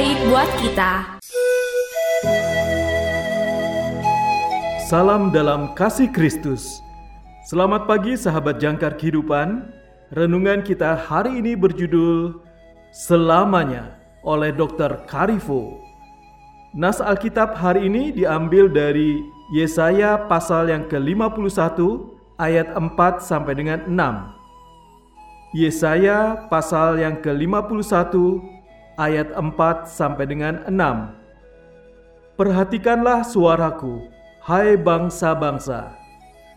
kabar baik buat kita Salam dalam kasih Kristus. Selamat pagi sahabat jangkar kehidupan. Renungan kita hari ini berjudul Selamanya oleh Dr. Karifo. Nas Alkitab hari ini diambil dari Yesaya pasal yang ke-51 ayat 4 sampai dengan 6. Yesaya pasal yang ke-51 ayat 4 sampai dengan 6. Perhatikanlah suaraku, hai bangsa-bangsa,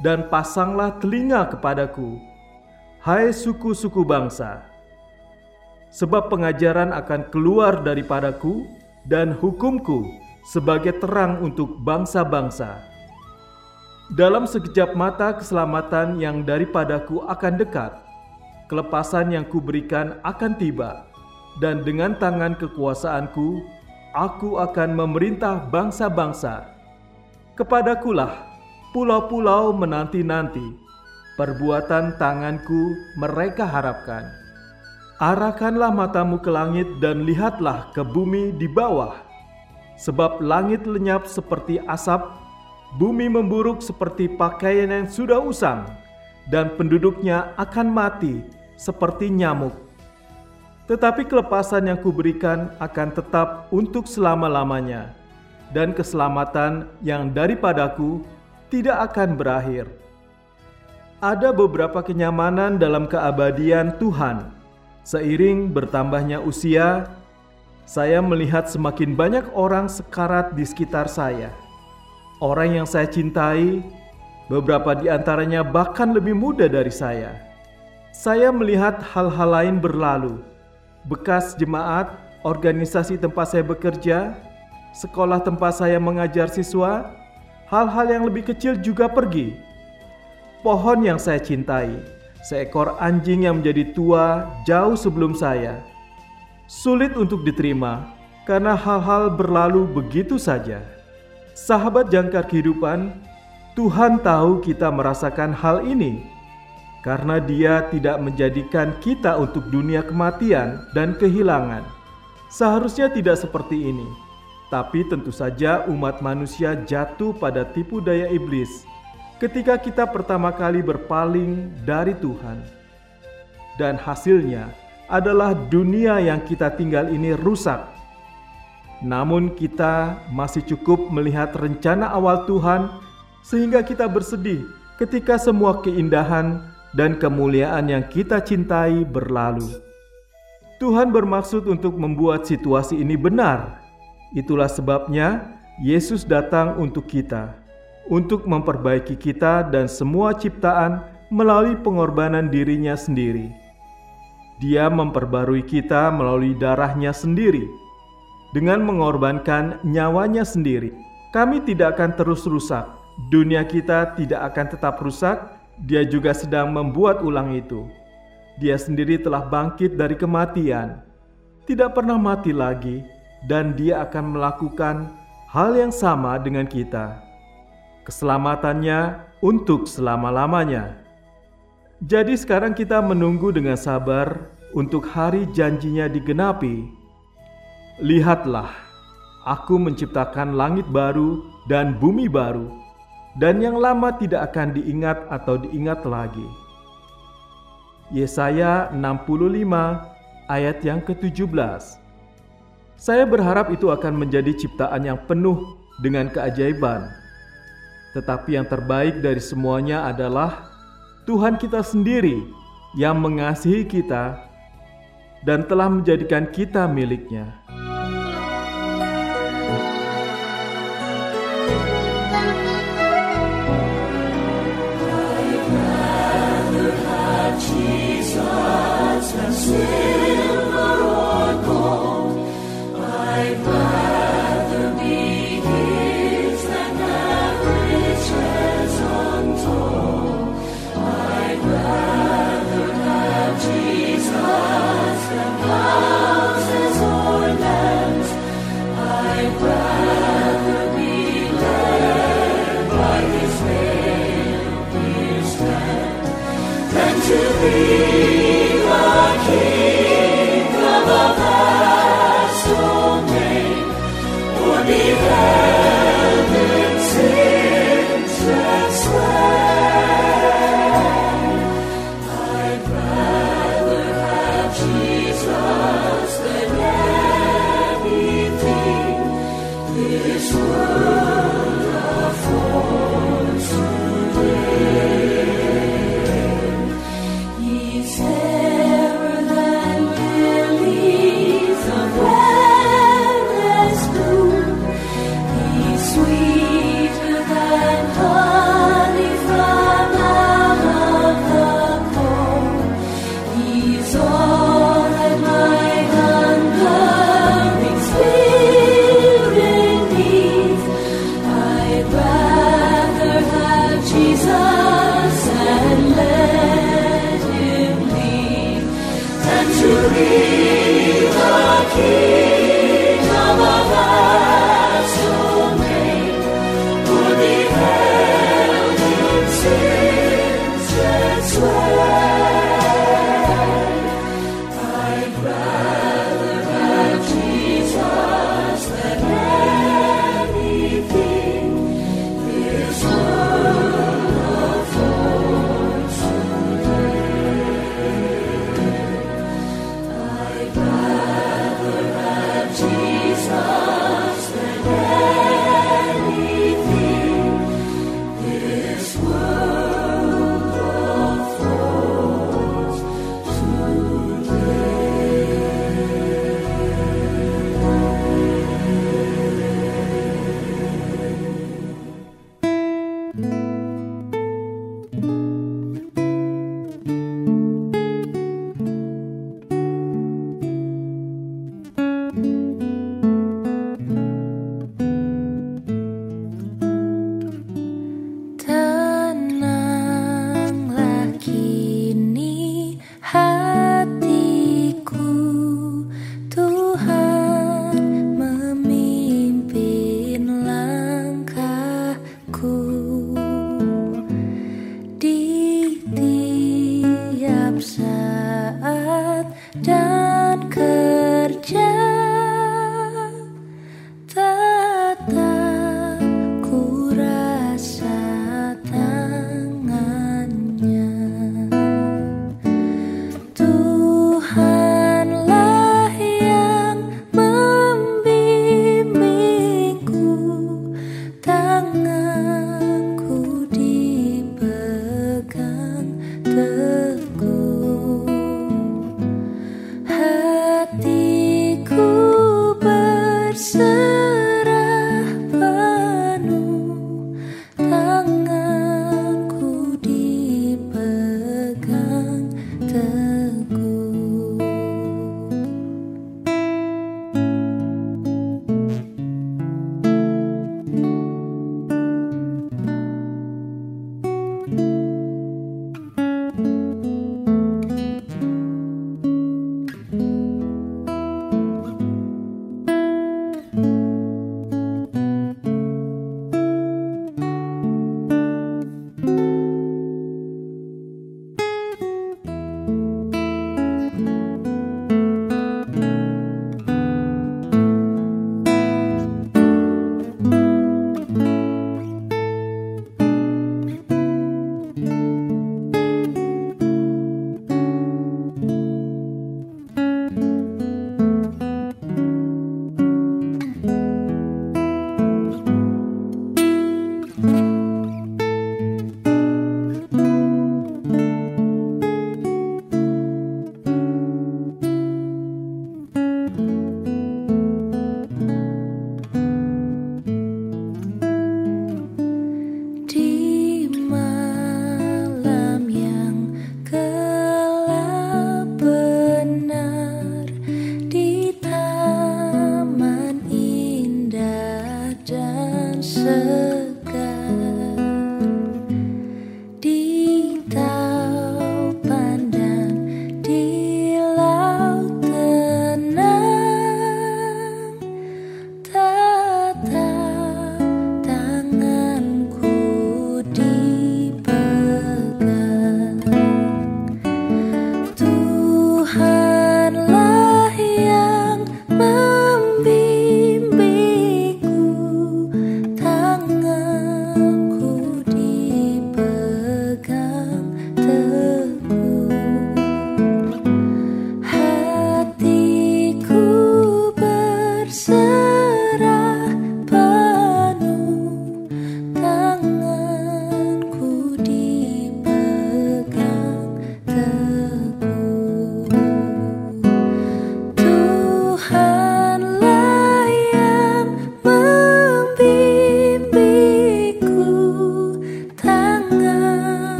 dan pasanglah telinga kepadaku, hai suku-suku bangsa. Sebab pengajaran akan keluar daripadaku dan hukumku sebagai terang untuk bangsa-bangsa. Dalam sekejap mata keselamatan yang daripadaku akan dekat, kelepasan yang kuberikan akan tiba, dan dengan tangan kekuasaanku, aku akan memerintah bangsa-bangsa. Kepadakulah pulau-pulau menanti-nanti, perbuatan tanganku mereka harapkan. Arahkanlah matamu ke langit dan lihatlah ke bumi di bawah, sebab langit lenyap seperti asap, bumi memburuk seperti pakaian yang sudah usang, dan penduduknya akan mati seperti nyamuk. Tetapi kelepasan yang kuberikan akan tetap untuk selama-lamanya, dan keselamatan yang daripadaku tidak akan berakhir. Ada beberapa kenyamanan dalam keabadian Tuhan. Seiring bertambahnya usia, saya melihat semakin banyak orang sekarat di sekitar saya. Orang yang saya cintai, beberapa di antaranya bahkan lebih muda dari saya. Saya melihat hal-hal lain berlalu. Bekas jemaat, organisasi tempat saya bekerja, sekolah tempat saya mengajar siswa, hal-hal yang lebih kecil juga pergi. Pohon yang saya cintai, seekor anjing yang menjadi tua jauh sebelum saya. Sulit untuk diterima karena hal-hal berlalu begitu saja. Sahabat jangkar kehidupan, Tuhan tahu kita merasakan hal ini karena Dia tidak menjadikan kita untuk dunia kematian dan kehilangan. Seharusnya tidak seperti ini, tapi tentu saja umat manusia jatuh pada tipu daya iblis ketika kita pertama kali berpaling dari Tuhan, dan hasilnya adalah dunia yang kita tinggal ini rusak. Namun, kita masih cukup melihat rencana awal Tuhan, sehingga kita bersedih ketika semua keindahan dan kemuliaan yang kita cintai berlalu. Tuhan bermaksud untuk membuat situasi ini benar. Itulah sebabnya Yesus datang untuk kita, untuk memperbaiki kita dan semua ciptaan melalui pengorbanan dirinya sendiri. Dia memperbarui kita melalui darahnya sendiri. Dengan mengorbankan nyawanya sendiri, kami tidak akan terus rusak. Dunia kita tidak akan tetap rusak, dia juga sedang membuat ulang itu. Dia sendiri telah bangkit dari kematian, tidak pernah mati lagi, dan dia akan melakukan hal yang sama dengan kita. Keselamatannya untuk selama-lamanya. Jadi sekarang kita menunggu dengan sabar untuk hari janjinya digenapi. Lihatlah, aku menciptakan langit baru dan bumi baru, dan yang lama tidak akan diingat atau diingat lagi. Yesaya 65 ayat yang ke-17 Saya berharap itu akan menjadi ciptaan yang penuh dengan keajaiban. Tetapi yang terbaik dari semuanya adalah Tuhan kita sendiri yang mengasihi kita dan telah menjadikan kita miliknya. silver or gold, I buy. sun.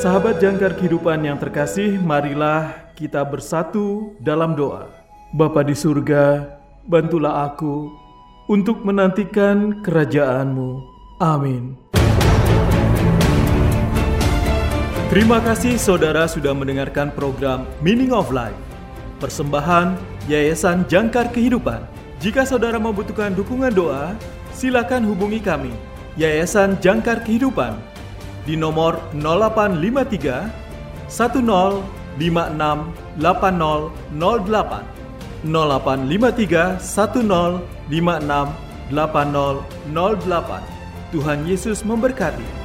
Sahabat jangkar kehidupan yang terkasih, marilah kita bersatu dalam doa. Bapa di surga, bantulah aku untuk menantikan kerajaan-Mu. Amin. Terima kasih saudara sudah mendengarkan program Meaning of Life. Persembahan Yayasan Jangkar Kehidupan. Jika saudara membutuhkan dukungan doa, silakan hubungi kami. Yayasan Jangkar Kehidupan di nomor 0853 1056 8008 0853 1056 8008 Tuhan Yesus memberkati.